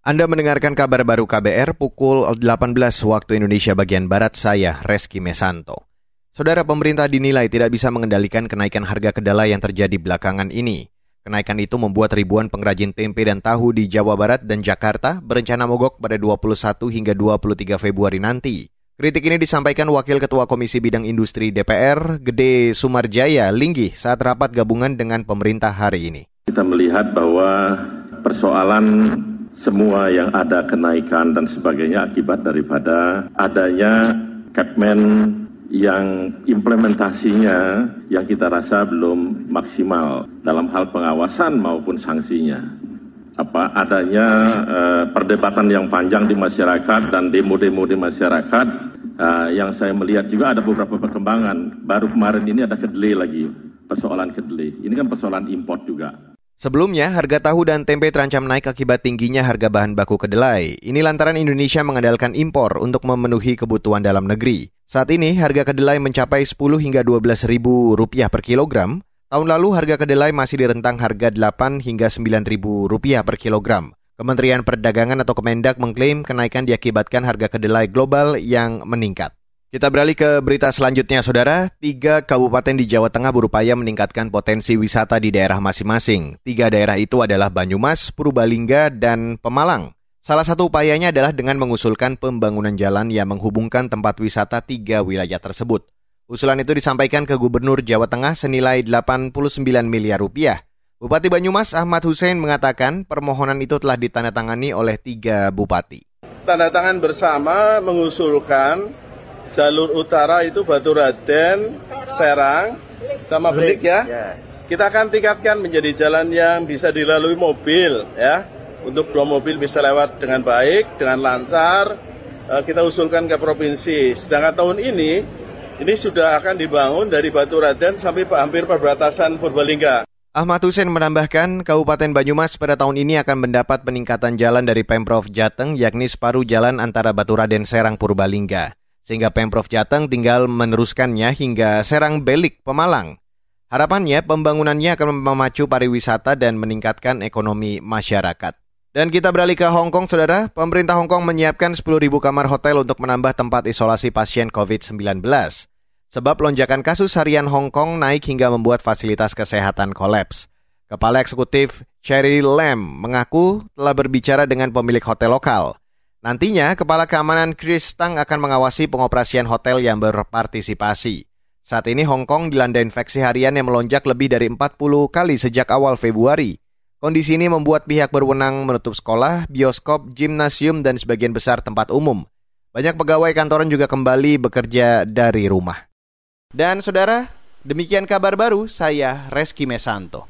Anda mendengarkan kabar baru KBR pukul 18 waktu Indonesia bagian Barat, saya Reski Mesanto. Saudara pemerintah dinilai tidak bisa mengendalikan kenaikan harga kedelai yang terjadi belakangan ini. Kenaikan itu membuat ribuan pengrajin tempe dan tahu di Jawa Barat dan Jakarta berencana mogok pada 21 hingga 23 Februari nanti. Kritik ini disampaikan Wakil Ketua Komisi Bidang Industri DPR, Gede Sumarjaya, Linggih saat rapat gabungan dengan pemerintah hari ini. Kita melihat bahwa persoalan semua yang ada kenaikan dan sebagainya akibat daripada adanya Capman yang implementasinya yang kita rasa belum maksimal dalam hal pengawasan maupun sanksinya. Apa adanya uh, perdebatan yang panjang di masyarakat dan demo-demo di masyarakat uh, yang saya melihat juga ada beberapa perkembangan. Baru kemarin ini ada kedelai lagi, persoalan kedelai. Ini kan persoalan import juga. Sebelumnya, harga tahu dan tempe terancam naik akibat tingginya harga bahan baku kedelai. Ini lantaran Indonesia mengandalkan impor untuk memenuhi kebutuhan dalam negeri. Saat ini, harga kedelai mencapai 10 hingga 12 ribu rupiah per kilogram. Tahun lalu, harga kedelai masih di rentang harga 8 hingga 9 ribu rupiah per kilogram. Kementerian Perdagangan atau Kemendak mengklaim kenaikan diakibatkan harga kedelai global yang meningkat. Kita beralih ke berita selanjutnya, Saudara. Tiga kabupaten di Jawa Tengah berupaya meningkatkan potensi wisata di daerah masing-masing. Tiga daerah itu adalah Banyumas, Purbalingga, dan Pemalang. Salah satu upayanya adalah dengan mengusulkan pembangunan jalan yang menghubungkan tempat wisata tiga wilayah tersebut. Usulan itu disampaikan ke Gubernur Jawa Tengah senilai 89 miliar rupiah. Bupati Banyumas Ahmad Hussein mengatakan permohonan itu telah ditandatangani oleh tiga bupati. Tanda tangan bersama mengusulkan jalur utara itu Batu Raden, Serang, sama Belik ya. ya. Kita akan tingkatkan menjadi jalan yang bisa dilalui mobil ya. Untuk dua mobil bisa lewat dengan baik, dengan lancar. Eh, kita usulkan ke provinsi. Sedangkan tahun ini ini sudah akan dibangun dari Batu Raden sampai hampir perbatasan Purbalingga. Ahmad Hussein menambahkan, Kabupaten Banyumas pada tahun ini akan mendapat peningkatan jalan dari Pemprov Jateng, yakni separuh jalan antara Batu Raden Serang Purbalingga sehingga Pemprov Jateng tinggal meneruskannya hingga Serang Belik, Pemalang. Harapannya pembangunannya akan memacu pariwisata dan meningkatkan ekonomi masyarakat. Dan kita beralih ke Hong Kong, saudara. Pemerintah Hong Kong menyiapkan 10.000 kamar hotel untuk menambah tempat isolasi pasien COVID-19. Sebab lonjakan kasus harian Hong Kong naik hingga membuat fasilitas kesehatan kolaps. Kepala Eksekutif Cherry Lam mengaku telah berbicara dengan pemilik hotel lokal. Nantinya, Kepala Keamanan Chris Tang akan mengawasi pengoperasian hotel yang berpartisipasi. Saat ini Hong Kong dilanda infeksi harian yang melonjak lebih dari 40 kali sejak awal Februari. Kondisi ini membuat pihak berwenang menutup sekolah, bioskop, gimnasium, dan sebagian besar tempat umum. Banyak pegawai kantoran juga kembali bekerja dari rumah. Dan saudara, demikian kabar baru saya Reski Mesanto.